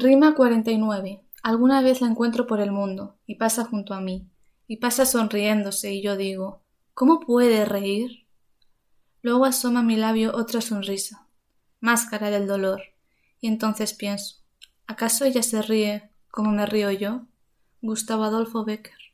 Rima 49. Alguna vez la encuentro por el mundo, y pasa junto a mí, y pasa sonriéndose, y yo digo, ¿cómo puede reír? Luego asoma a mi labio otra sonrisa, máscara del dolor, y entonces pienso, ¿acaso ella se ríe como me río yo? Gustavo Adolfo Becker.